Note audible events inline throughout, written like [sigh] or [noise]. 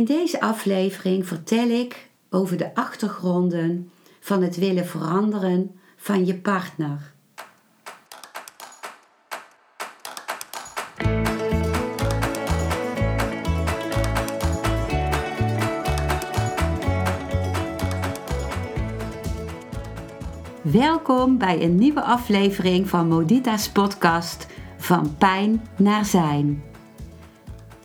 In deze aflevering vertel ik over de achtergronden van het willen veranderen van je partner. Welkom bij een nieuwe aflevering van Modita's podcast Van Pijn naar Zijn.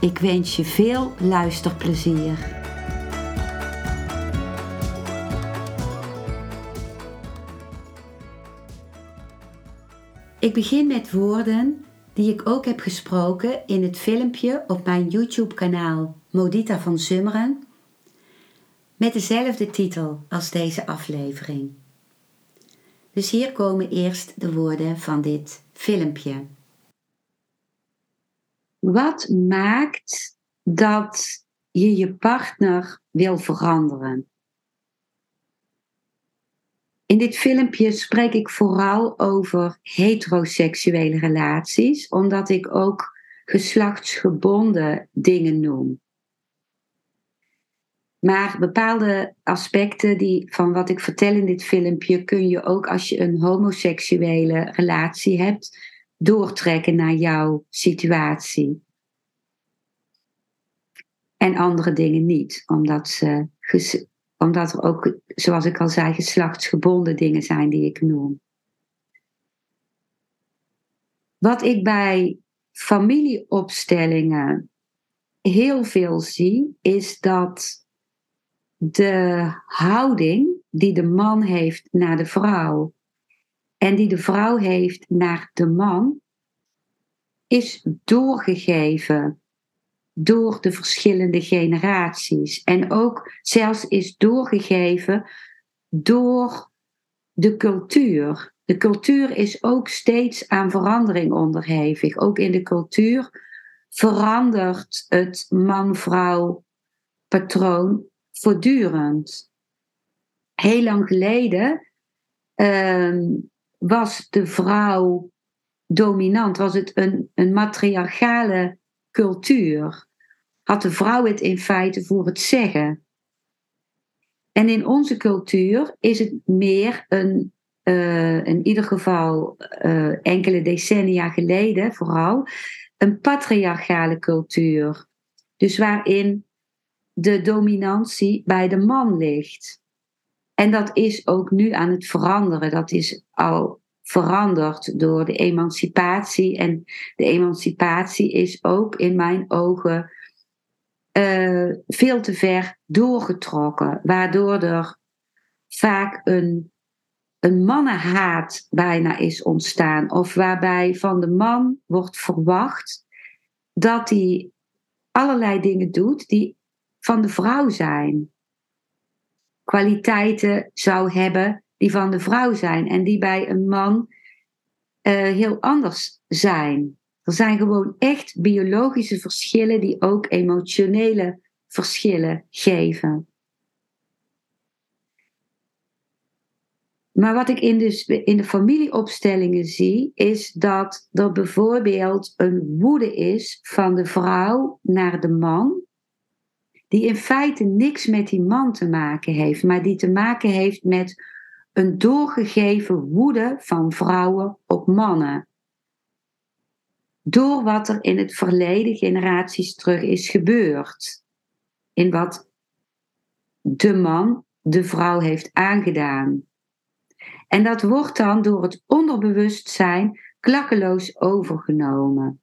Ik wens je veel luisterplezier. Ik begin met woorden die ik ook heb gesproken in het filmpje op mijn YouTube-kanaal Modita van Zummeren met dezelfde titel als deze aflevering. Dus hier komen eerst de woorden van dit filmpje. Wat maakt dat je je partner wil veranderen? In dit filmpje spreek ik vooral over heteroseksuele relaties, omdat ik ook geslachtsgebonden dingen noem. Maar bepaalde aspecten die, van wat ik vertel in dit filmpje kun je ook als je een homoseksuele relatie hebt doortrekken naar jouw situatie. En andere dingen niet, omdat, ze, omdat er ook, zoals ik al zei, geslachtsgebonden dingen zijn die ik noem. Wat ik bij familieopstellingen heel veel zie, is dat de houding die de man heeft naar de vrouw en die de vrouw heeft naar de man, is doorgegeven door de verschillende generaties. En ook zelfs is doorgegeven door de cultuur. De cultuur is ook steeds aan verandering onderhevig. Ook in de cultuur verandert het man-vrouw patroon voortdurend. Heel lang geleden ehm, was de vrouw dominant, was het een, een matriarchale cultuur. Had de vrouw het in feite voor het zeggen. En in onze cultuur is het meer een, uh, in ieder geval uh, enkele decennia geleden vooral, een patriarchale cultuur. Dus waarin de dominantie bij de man ligt. En dat is ook nu aan het veranderen. Dat is al veranderd door de emancipatie. En de emancipatie is ook in mijn ogen uh, veel te ver doorgetrokken, waardoor er vaak een, een mannenhaat bijna is ontstaan. Of waarbij van de man wordt verwacht dat hij allerlei dingen doet die van de vrouw zijn. Kwaliteiten zou hebben die van de vrouw zijn en die bij een man uh, heel anders zijn. Er zijn gewoon echt biologische verschillen die ook emotionele verschillen geven. Maar wat ik in, dus, in de familieopstellingen zie, is dat er bijvoorbeeld een woede is van de vrouw naar de man, die in feite niks met die man te maken heeft, maar die te maken heeft met een doorgegeven woede van vrouwen op mannen. Door wat er in het verleden generaties terug is gebeurd. In wat de man de vrouw heeft aangedaan. En dat wordt dan door het onderbewustzijn klakkeloos overgenomen.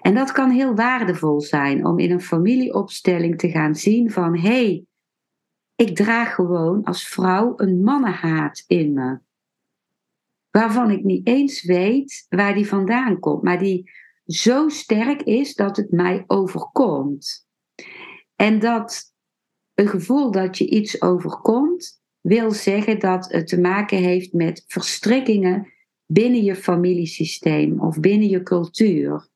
En dat kan heel waardevol zijn om in een familieopstelling te gaan zien van hé, hey, ik draag gewoon als vrouw een mannenhaat in me. Waarvan ik niet eens weet waar die vandaan komt, maar die zo sterk is dat het mij overkomt. En dat een gevoel dat je iets overkomt, wil zeggen dat het te maken heeft met verstrikkingen binnen je familiesysteem of binnen je cultuur.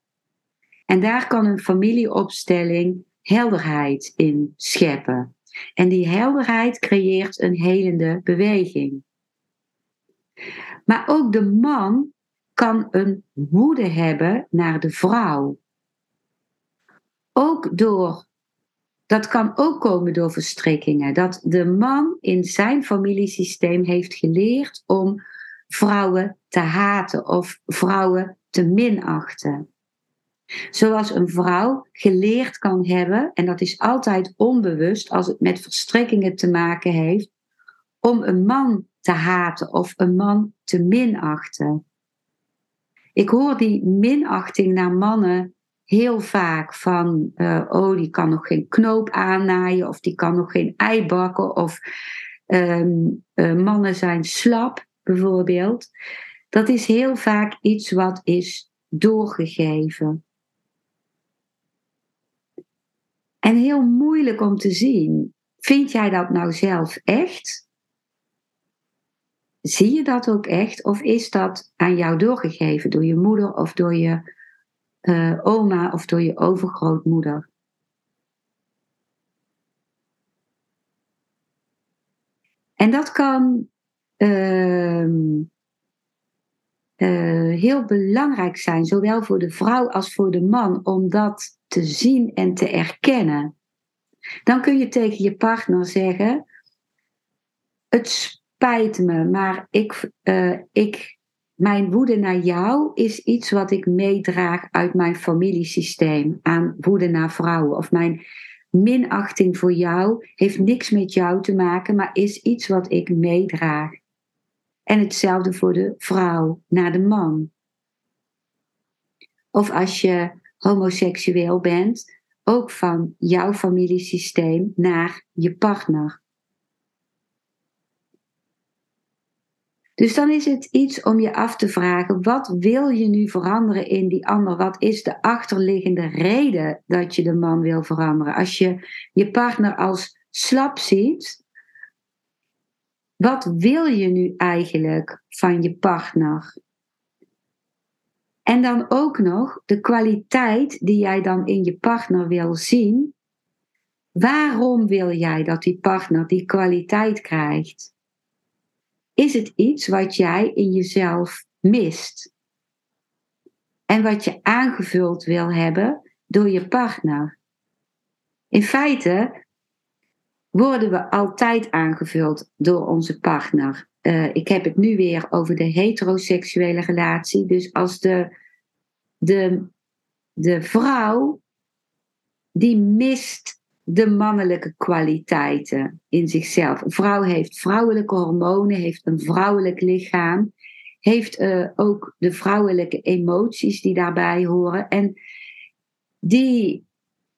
En daar kan een familieopstelling helderheid in scheppen. En die helderheid creëert een helende beweging. Maar ook de man kan een woede hebben naar de vrouw. Ook door, dat kan ook komen door verstrikkingen. Dat de man in zijn familiesysteem heeft geleerd om vrouwen te haten of vrouwen te minachten. Zoals een vrouw geleerd kan hebben, en dat is altijd onbewust als het met verstrikkingen te maken heeft, om een man te haten of een man te minachten. Ik hoor die minachting naar mannen heel vaak van, uh, oh, die kan nog geen knoop aannaaien of die kan nog geen ei bakken of um, uh, mannen zijn slap bijvoorbeeld. Dat is heel vaak iets wat is doorgegeven. En heel moeilijk om te zien. Vind jij dat nou zelf echt? Zie je dat ook echt? Of is dat aan jou doorgegeven door je moeder of door je uh, oma of door je overgrootmoeder? En dat kan uh, uh, heel belangrijk zijn, zowel voor de vrouw als voor de man, om dat te zien en te erkennen. Dan kun je tegen je partner zeggen: Het spijt me, maar ik, uh, ik, mijn woede naar jou is iets wat ik meedraag uit mijn familiesysteem aan woede naar vrouwen. Of mijn minachting voor jou heeft niks met jou te maken, maar is iets wat ik meedraag. En hetzelfde voor de vrouw naar de man. Of als je homoseksueel bent, ook van jouw familiesysteem naar je partner. Dus dan is het iets om je af te vragen: wat wil je nu veranderen in die ander? Wat is de achterliggende reden dat je de man wil veranderen? Als je je partner als slap ziet, wat wil je nu eigenlijk van je partner? En dan ook nog de kwaliteit die jij dan in je partner wil zien. Waarom wil jij dat die partner die kwaliteit krijgt? Is het iets wat jij in jezelf mist? En wat je aangevuld wil hebben door je partner? In feite worden we altijd aangevuld door onze partner. Uh, ik heb het nu weer over de heteroseksuele relatie. Dus als de, de, de vrouw die mist de mannelijke kwaliteiten in zichzelf. Een vrouw heeft vrouwelijke hormonen, heeft een vrouwelijk lichaam, heeft uh, ook de vrouwelijke emoties die daarbij horen. En die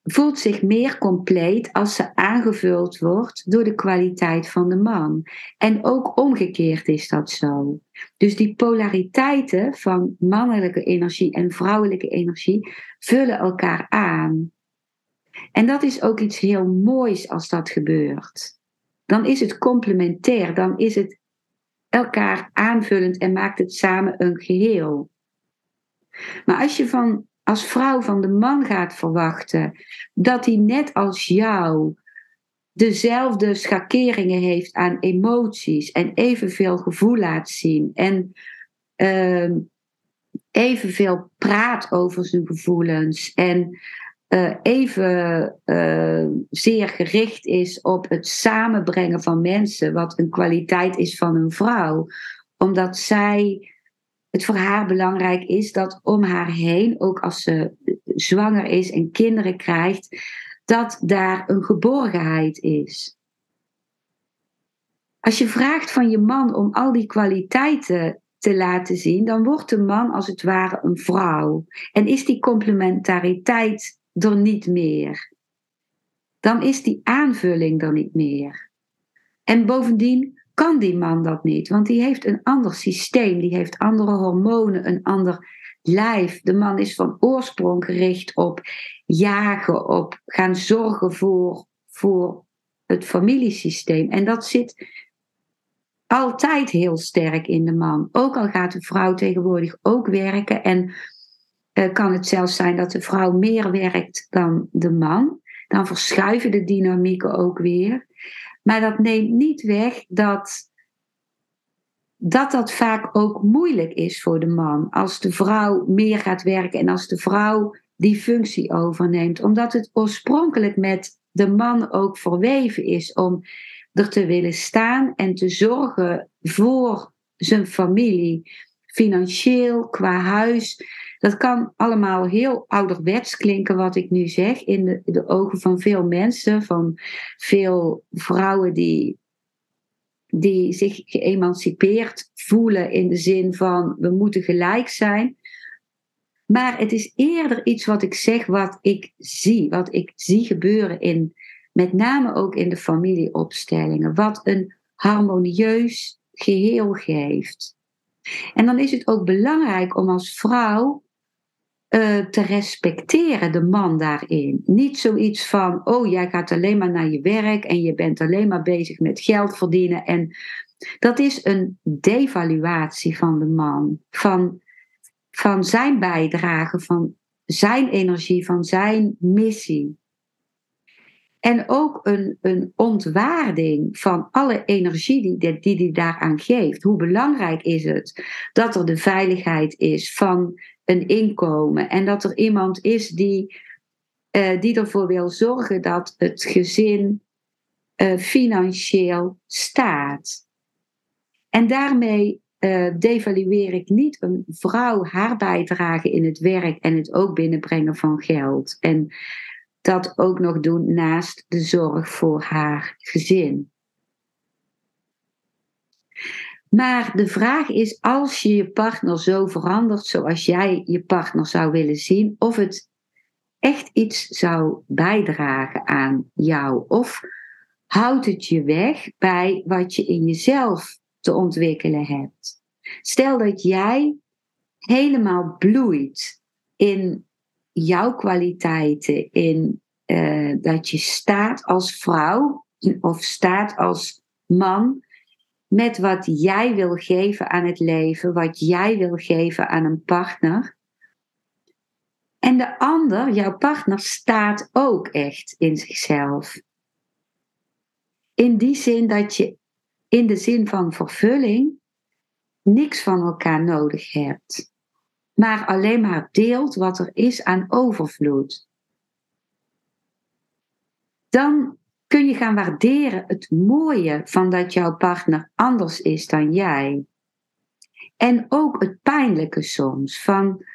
voelt zich meer compleet als ze aangevuld wordt door de kwaliteit van de man. En ook omgekeerd is dat zo. Dus die polariteiten van mannelijke energie en vrouwelijke energie vullen elkaar aan. En dat is ook iets heel moois als dat gebeurt. Dan is het complementair, dan is het elkaar aanvullend en maakt het samen een geheel. Maar als je van als vrouw van de man gaat verwachten dat hij net als jou dezelfde schakeringen heeft aan emoties en evenveel gevoel laat zien en uh, evenveel praat over zijn gevoelens en uh, even uh, zeer gericht is op het samenbrengen van mensen, wat een kwaliteit is van een vrouw, omdat zij het voor haar belangrijk is dat om haar heen, ook als ze zwanger is en kinderen krijgt, dat daar een geborgenheid is. Als je vraagt van je man om al die kwaliteiten te laten zien, dan wordt de man als het ware een vrouw. En is die complementariteit er niet meer. Dan is die aanvulling er niet meer. En bovendien kan die man dat niet, want die heeft een ander systeem, die heeft andere hormonen, een ander lijf. De man is van oorsprong gericht op jagen, op gaan zorgen voor, voor het familiesysteem. En dat zit altijd heel sterk in de man. Ook al gaat de vrouw tegenwoordig ook werken en uh, kan het zelfs zijn dat de vrouw meer werkt dan de man. Dan verschuiven de dynamieken ook weer. Maar dat neemt niet weg dat dat dat vaak ook moeilijk is voor de man. Als de vrouw meer gaat werken en als de vrouw die functie overneemt. Omdat het oorspronkelijk met de man ook verweven is om er te willen staan en te zorgen voor zijn familie. Financieel, qua huis. Dat kan allemaal heel ouderwets klinken wat ik nu zeg in de, ogen van veel mensen, van veel vrouwen die die zich geëmancipeerd voelen in de zin van we moeten gelijk zijn. Maar het is eerder iets wat ik zeg, wat ik zie, wat ik zie gebeuren in, met name ook in de familieopstellingen, wat een harmonieus geheel geeft. En dan is het ook belangrijk om als vrouw uh, te respecteren, de man daarin. Niet zoiets van, oh jij gaat alleen maar naar je werk en je bent alleen maar bezig met geld verdienen. En dat is een devaluatie van de man, van, van zijn bijdrage, van zijn energie, van zijn missie. En ook een, een ontwaarding van alle energie die hij die, die daaraan geeft. Hoe belangrijk is het dat er de veiligheid is van een inkomen en dat er iemand is die, uh, die ervoor wil zorgen dat het gezin uh, financieel staat. En daarmee uh, devalueer ik niet een vrouw haar bijdrage in het werk en het ook binnenbrengen van geld. En dat ook nog doen naast de zorg voor haar gezin. Maar de vraag is, als je je partner zo verandert zoals jij je partner zou willen zien, of het echt iets zou bijdragen aan jou, of houdt het je weg bij wat je in jezelf te ontwikkelen hebt. Stel dat jij helemaal bloeit in jouw kwaliteiten, in uh, dat je staat als vrouw of staat als man met wat jij wil geven aan het leven, wat jij wil geven aan een partner. En de ander, jouw partner, staat ook echt in zichzelf. In die zin dat je in de zin van vervulling niks van elkaar nodig hebt, maar alleen maar deelt wat er is aan overvloed. Dan kun je gaan waarderen het mooie van dat jouw partner anders is dan jij. En ook het pijnlijke soms van,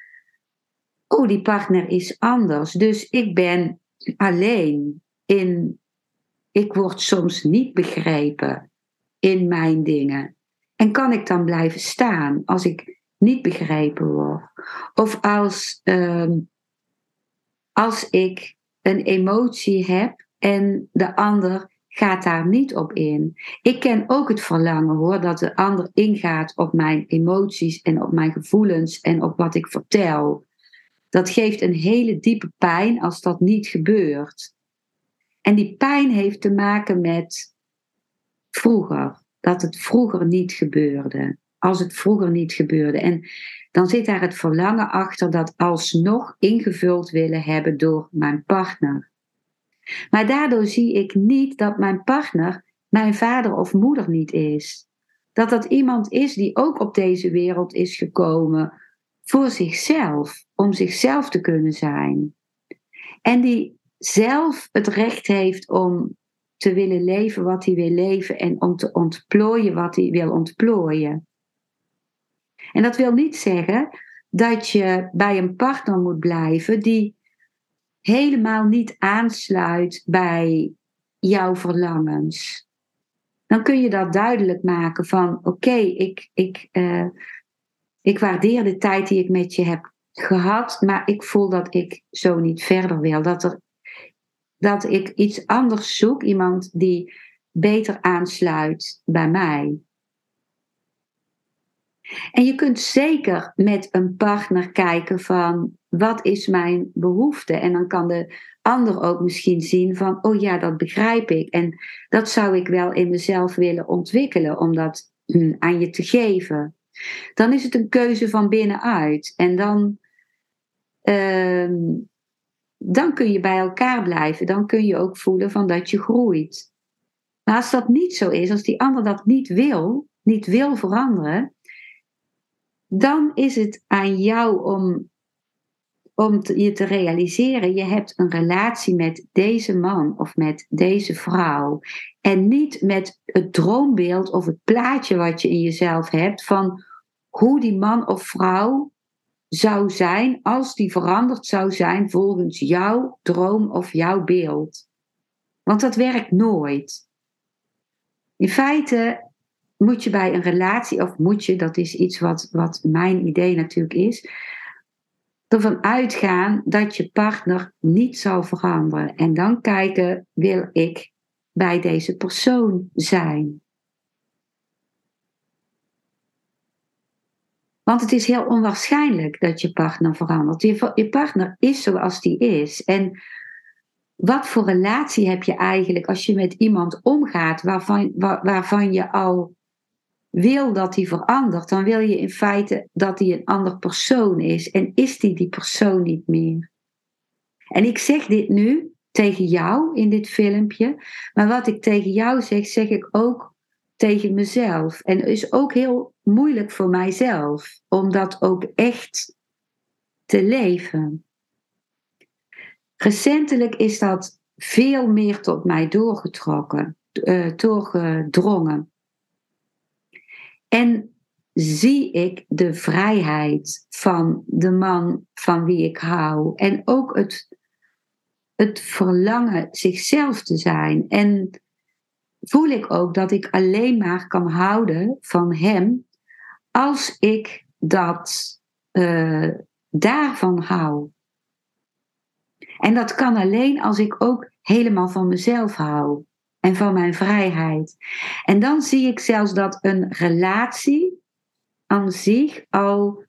oh die partner is anders, dus ik ben alleen in, ik word soms niet begrepen in mijn dingen. En kan ik dan blijven staan als ik niet begrepen word? Of als, uh, als ik een emotie heb en de ander gaat daar niet op in. Ik ken ook het verlangen hoor, dat de ander ingaat op mijn emoties en op mijn gevoelens en op wat ik vertel. Dat geeft een hele diepe pijn als dat niet gebeurt. En die pijn heeft te maken met vroeger, dat het vroeger niet gebeurde. Als het vroeger niet gebeurde. En dan zit daar het verlangen achter dat alsnog ingevuld willen hebben door mijn partner. Maar daardoor zie ik niet dat mijn partner mijn vader of moeder niet is. Dat dat iemand is die ook op deze wereld is gekomen voor zichzelf, om zichzelf te kunnen zijn. En die zelf het recht heeft om te willen leven wat hij wil leven en om te ontplooien wat hij wil ontplooien. En dat wil niet zeggen dat je bij een partner moet blijven die helemaal niet aansluit bij jouw verlangens. Dan kun je dat duidelijk maken van oké, ik, ik, uh, ik waardeer de tijd die ik met je heb gehad, maar ik voel dat ik zo niet verder wil. Dat, er, dat ik iets anders zoek, iemand die beter aansluit bij mij. En je kunt zeker met een partner kijken van wat is mijn behoefte? En dan kan de ander ook misschien zien van, oh ja, dat begrijp ik. En dat zou ik wel in mezelf willen ontwikkelen om dat hm, aan je te geven. Dan is het een keuze van binnenuit. En dan, ehm, dan kun je bij elkaar blijven. Dan kun je ook voelen van dat je groeit. Maar als dat niet zo is, als die ander dat niet wil, niet wil veranderen, dan is het aan jou om, om je te realiseren, je hebt een relatie met deze man of met deze vrouw. En niet met het droombeeld of het plaatje wat je in jezelf hebt van hoe die man of vrouw zou zijn als die veranderd zou zijn volgens jouw droom of jouw beeld. Want dat werkt nooit. In feite moet je bij een relatie, of moet je, dat is iets wat, wat mijn idee natuurlijk is, ervan uitgaan dat je partner niet zal veranderen. En dan kijken, wil ik bij deze persoon zijn? Want het is heel onwaarschijnlijk dat je partner verandert. Je, je partner is zoals die is. En wat voor relatie heb je eigenlijk als je met iemand omgaat waarvan, waar, waarvan je al wil dat hij verandert, dan wil je in feite dat hij een ander persoon is. En is die die persoon niet meer? En ik zeg dit nu tegen jou in dit filmpje, maar wat ik tegen jou zeg, zeg ik ook tegen mezelf. En is ook heel moeilijk voor mijzelf om dat ook echt te leven. Recentelijk is dat veel meer tot mij doorgetrokken, uh, doorgedrongen. En zie ik de vrijheid van de man van wie ik hou. En ook het, het verlangen zichzelf te zijn. En voel ik ook dat ik alleen maar kan houden van hem als ik dat uh, daarvan hou. En dat kan alleen als ik ook helemaal van mezelf hou en van mijn vrijheid. En dan zie ik zelfs dat een relatie aan zich al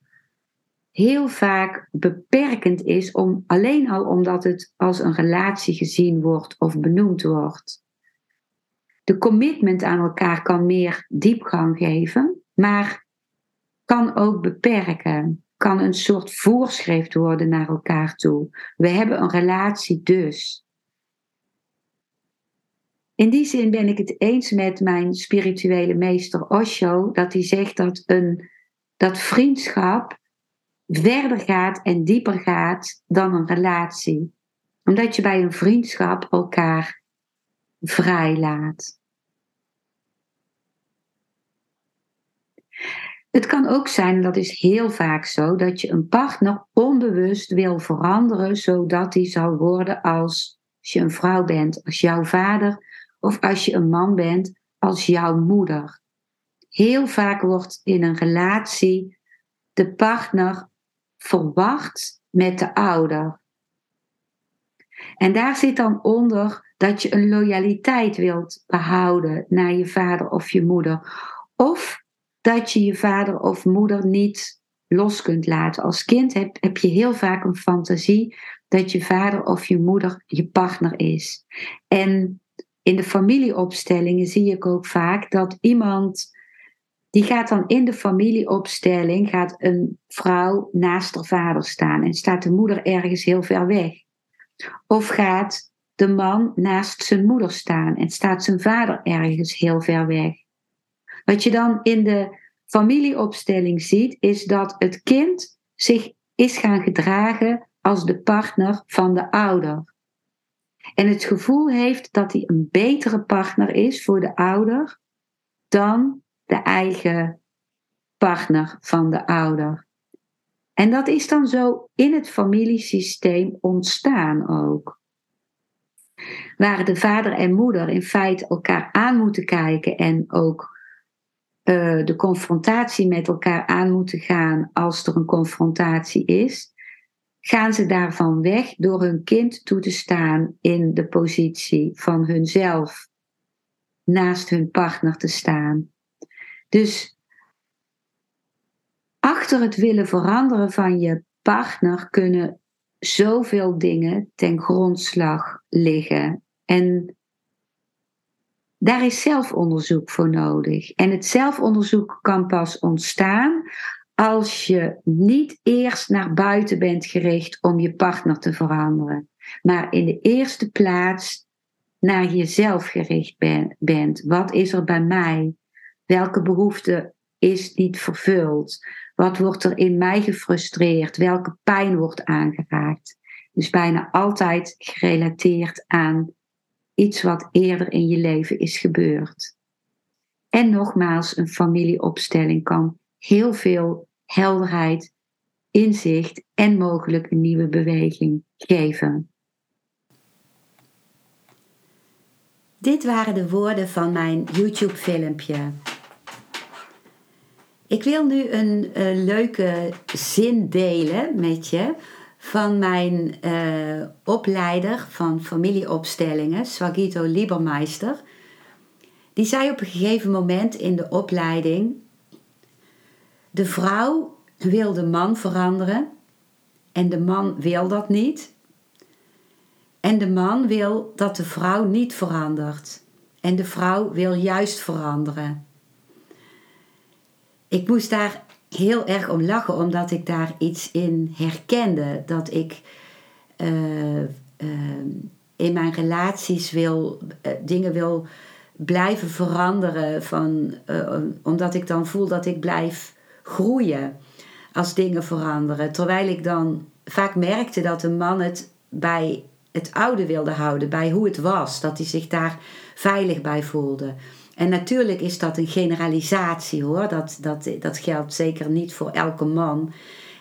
heel vaak beperkend is, om, alleen al omdat het als een relatie gezien wordt of benoemd wordt. De commitment aan elkaar kan meer diepgang geven, maar kan ook beperken. Kan een soort voorschrift worden naar elkaar toe. We hebben een relatie dus. In die zin ben ik het eens met mijn spirituele meester Osho, dat hij zegt dat, een, dat vriendschap verder gaat en dieper gaat dan een relatie. Omdat je bij een vriendschap elkaar vrij laat. Het kan ook zijn, dat is heel vaak zo, dat je een partner onbewust wil veranderen zodat hij zal worden als je een vrouw bent, als jouw vader of als je een man bent als jouw moeder. Heel vaak wordt in een relatie de partner verwacht met de ouder. En daar zit dan onder dat je een loyaliteit wilt behouden naar je vader of je moeder. Of dat je je vader of moeder niet los kunt laten. Als kind heb, heb je heel vaak een fantasie dat je vader of je moeder je partner is. En in de familieopstellingen zie ik ook vaak dat iemand die gaat dan in de familieopstelling, gaat een vrouw naast haar vader staan en staat de moeder ergens heel ver weg. Of gaat de man naast zijn moeder staan en staat zijn vader ergens heel ver weg. Wat je dan in de familieopstelling ziet, is dat het kind zich is gaan gedragen als de partner van de ouder. En het gevoel heeft dat hij een betere partner is voor de ouder dan de eigen partner van de ouder. En dat is dan zo in het familiesysteem ontstaan ook. Waar de vader en moeder in feite elkaar aan moeten kijken en ook uh, de confrontatie met elkaar aan moeten gaan als er een confrontatie is, gaan ze daarvan weg door hun kind toe te staan in de positie van hunzelf naast hun partner te staan. Dus achter het willen veranderen van je partner kunnen zoveel dingen ten grondslag liggen. En daar is zelfonderzoek voor nodig. En het zelfonderzoek kan pas ontstaan als je niet eerst naar buiten bent gericht om je partner te veranderen, maar in de eerste plaats naar jezelf gericht bent. Wat is er bij mij? Welke behoefte is niet vervuld? Wat wordt er in mij gefrustreerd? Welke pijn wordt aangeraakt? Dus bijna altijd gerelateerd aan iets wat eerder in je leven is gebeurd. En nogmaals, een familieopstelling kan heel veel helderheid, inzicht en mogelijk een nieuwe beweging geven. Dit waren de woorden van mijn YouTube-filmpje. Ik wil nu een, leuke zin delen met je van mijn uh, opleider van familieopstellingen, Swagito Liebermeister. Die zei op een gegeven moment in de opleiding: De vrouw wil de man veranderen en de man wil dat niet. En de man wil dat de vrouw niet verandert en de vrouw wil juist veranderen. Ik moest daar heel erg om lachen, omdat ik daar iets in herkende. Dat ik uh, in mijn relaties wil, uh, dingen wil blijven veranderen. Van, omdat ik dan voel dat ik blijf groeien als dingen veranderen. Terwijl ik dan vaak merkte dat een man het bij het oude wilde houden, bij hoe het was. Dat hij zich daar veilig bij voelde. En natuurlijk is dat een generalisatie hoor. Dat, dat, dat geldt zeker niet voor elke man.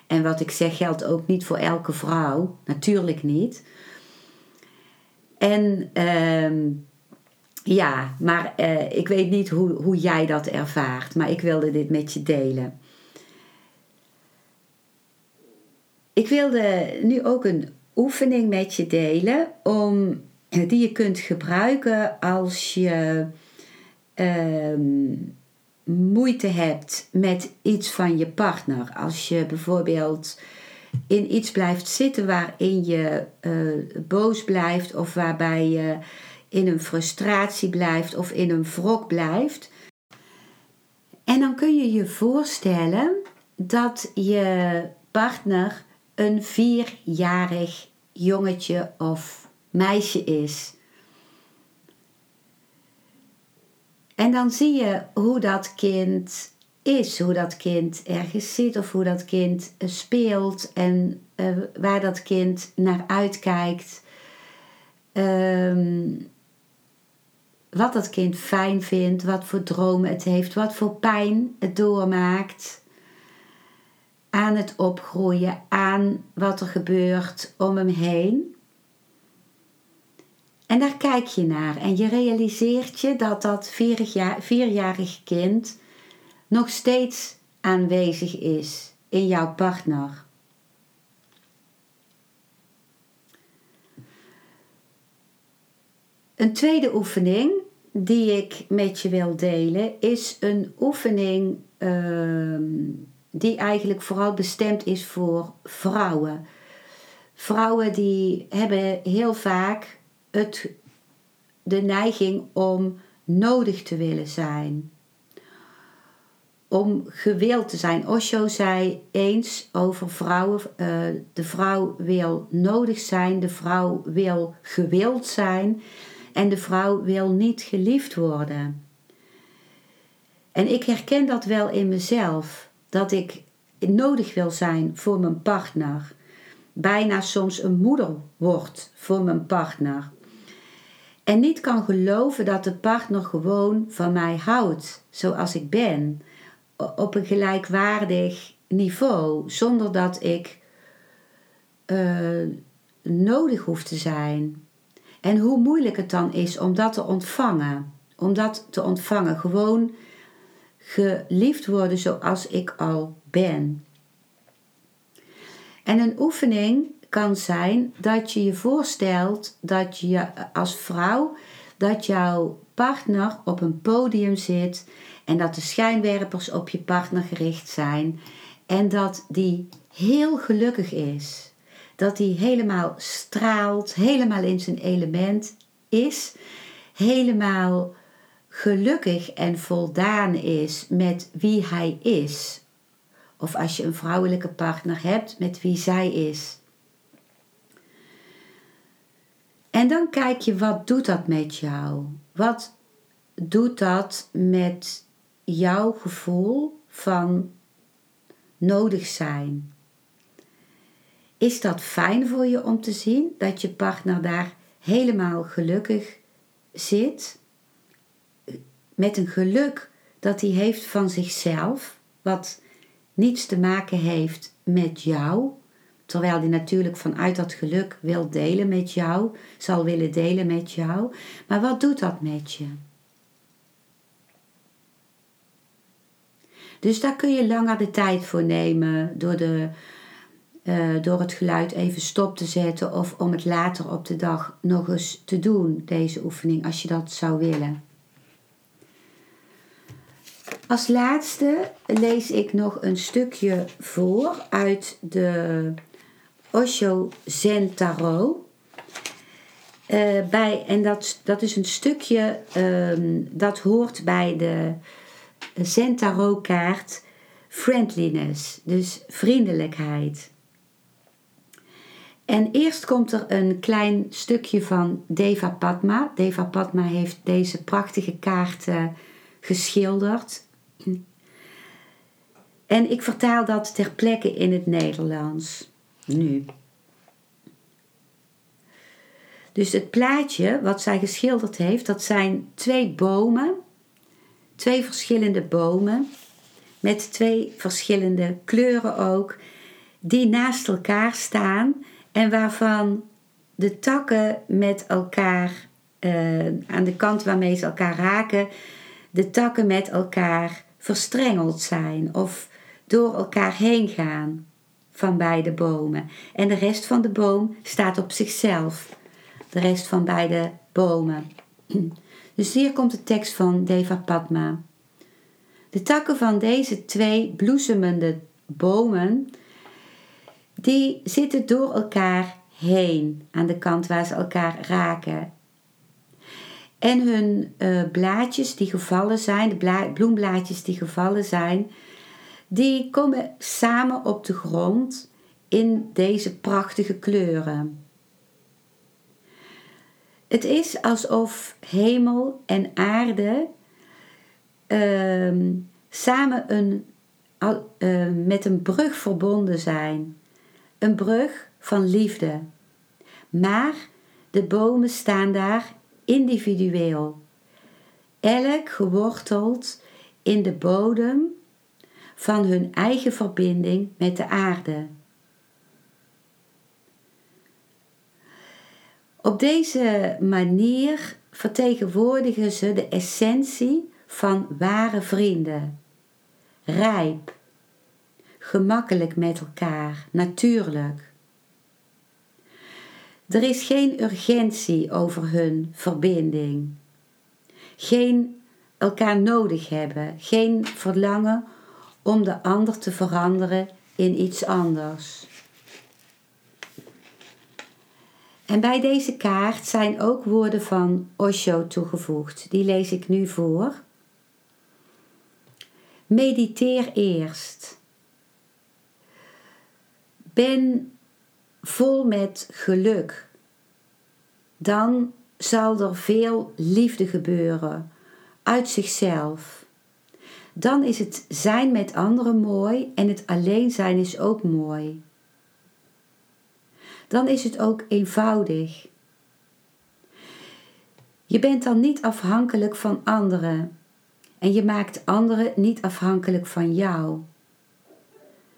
En wat ik zeg geldt ook niet voor elke vrouw. Natuurlijk niet. En uh, ja, maar uh, ik weet niet hoe, hoe jij dat ervaart. Maar ik wilde dit met je delen. Ik wilde nu ook een oefening met je delen om, die je kunt gebruiken als je Ehm, moeite hebt met iets van je partner. Als je bijvoorbeeld in iets blijft zitten waarin je uh, boos blijft of waarbij je in een frustratie blijft of in een wrok blijft. En dan kun je je voorstellen dat je partner een vierjarig jongetje of meisje is. En dan zie je hoe dat kind is, hoe dat kind ergens zit of hoe dat kind eh, speelt en uh, waar dat kind naar uitkijkt. Um, wat dat kind fijn vindt, wat voor dromen het heeft, wat voor pijn het doormaakt aan het opgroeien, wat er gebeurt om hem heen. En daar kijk je naar en je realiseert je dat dat vierjarig kind nog steeds aanwezig is in jouw partner. Een tweede oefening die ik met je wil delen is een oefening uh, die eigenlijk vooral bestemd is voor vrouwen. Vrouwen die hebben heel vaak het, de neiging om nodig te willen zijn. Om gewild te zijn. Osho zei eens over vrouwen: uh, de vrouw wil nodig zijn, de vrouw wil gewild zijn en de vrouw wil niet geliefd worden. En ik herken dat wel in mezelf, dat ik nodig wil zijn voor mijn partner. Bijna soms een moeder wordt voor mijn partner. En niet kan geloven dat de partner gewoon van mij houdt zoals ik ben. Op een gelijkwaardig niveau. Zonder dat ik uh, nodig hoef te zijn. En hoe moeilijk het dan is om dat te ontvangen. Om dat te ontvangen. Gewoon geliefd worden zoals ik al ben. En een oefening kan zijn dat je je voorstelt dat je als vrouw dat jouw partner op een podium zit en dat de schijnwerpers op je partner gericht zijn en dat die heel gelukkig is. Dat hij helemaal straalt, helemaal in zijn element is, helemaal gelukkig en voldaan is met wie hij is. Of als je een vrouwelijke partner hebt, met wie zij is. En dan kijk je, wat doet dat met jou? Wat doet dat met jouw gevoel van nodig zijn? Is dat fijn voor je om te zien dat je partner daar helemaal gelukkig zit? Met een geluk dat hij heeft van zichzelf, wat niets te maken heeft met jou, terwijl hij natuurlijk vanuit dat geluk wil delen met jou, zal willen delen met jou. Maar wat doet dat met je? Dus daar kun je langer de tijd voor nemen door, de, uh, door het geluid even stop te zetten of om het later op de dag nog eens te doen, deze oefening, als je dat zou willen. Als laatste lees ik nog een stukje voor uit de Osho Zen Tarot. Uh, bij, en dat, dat is een stukje um, dat hoort bij de Zen Tarot kaart friendliness, dus vriendelijkheid. En eerst komt er een klein stukje van Deva Padma. Deva Padma heeft deze prachtige kaarten geschilderd. En ik vertaal dat ter plekke in het Nederlands. Nu. Dus het plaatje wat zij geschilderd heeft, dat zijn twee bomen. Twee verschillende bomen. Met twee verschillende kleuren ook. Die naast elkaar staan. En waarvan de takken met elkaar, uh, aan de kant waarmee ze elkaar raken, de takken met elkaar verstrengeld zijn of door elkaar heen gaan van beide bomen. En de rest van de boom staat op zichzelf. De rest van beide bomen. [clears throat] Dus hier komt de tekst van Deva Padma. De takken van deze twee bloesemende bomen, die zitten door elkaar heen aan de kant waar ze elkaar raken. En hun uh, blaadjes die gevallen zijn, de bloemblaadjes die gevallen zijn, die komen samen op de grond in deze prachtige kleuren. Het is alsof hemel en aarde uh, samen een, uh, met een brug verbonden zijn. Een brug van liefde. Maar de bomen staan daar individueel. Elk geworteld in de bodem van hun eigen verbinding met de aarde. Op deze manier vertegenwoordigen ze de essentie van ware vrienden. Rijp, gemakkelijk met elkaar, natuurlijk. Er is geen urgentie over hun verbinding. Geen elkaar nodig hebben, geen verlangen om de ander te veranderen in iets anders. En bij deze kaart zijn ook woorden van Osho toegevoegd. Die lees ik nu voor. Mediteer eerst. Ben vol met geluk. Dan zal er veel liefde gebeuren uit zichzelf dan is het zijn met anderen mooi en het alleen zijn is ook mooi. Dan is het ook eenvoudig. Je bent dan niet afhankelijk van anderen en je maakt anderen niet afhankelijk van jou.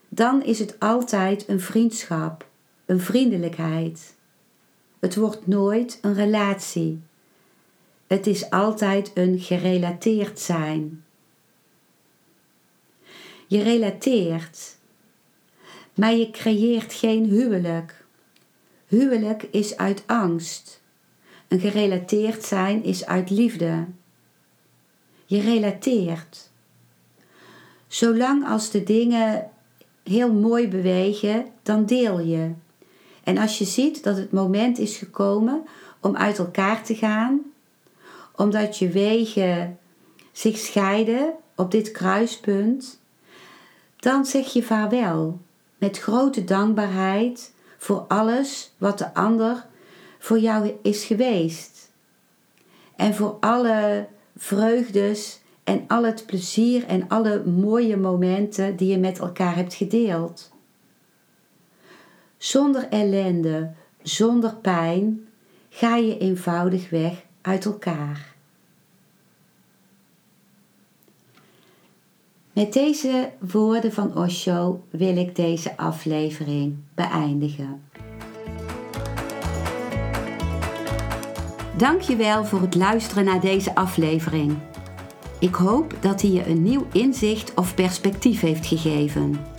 Dan is het altijd een vriendschap, een vriendelijkheid. Het wordt nooit een relatie. Het is altijd een gerelateerd zijn. Je relateert, maar je creëert geen huwelijk. Huwelijk is uit angst. Een gerelateerd zijn is uit liefde. Je relateert. Zolang als de dingen heel mooi bewegen, dan deel je. En als je ziet dat het moment is gekomen om uit elkaar te gaan, omdat je wegen zich scheiden op dit kruispunt, dan zeg je vaarwel met grote dankbaarheid voor alles wat de ander voor jou is geweest. En voor alle vreugdes en al het plezier en alle mooie momenten die je met elkaar hebt gedeeld. Zonder ellende, zonder pijn, ga je eenvoudig weg uit elkaar. Met deze woorden van Osho wil ik deze aflevering beëindigen. Dankjewel voor het luisteren naar deze aflevering. Ik hoop dat hij je een nieuw inzicht of perspectief heeft gegeven.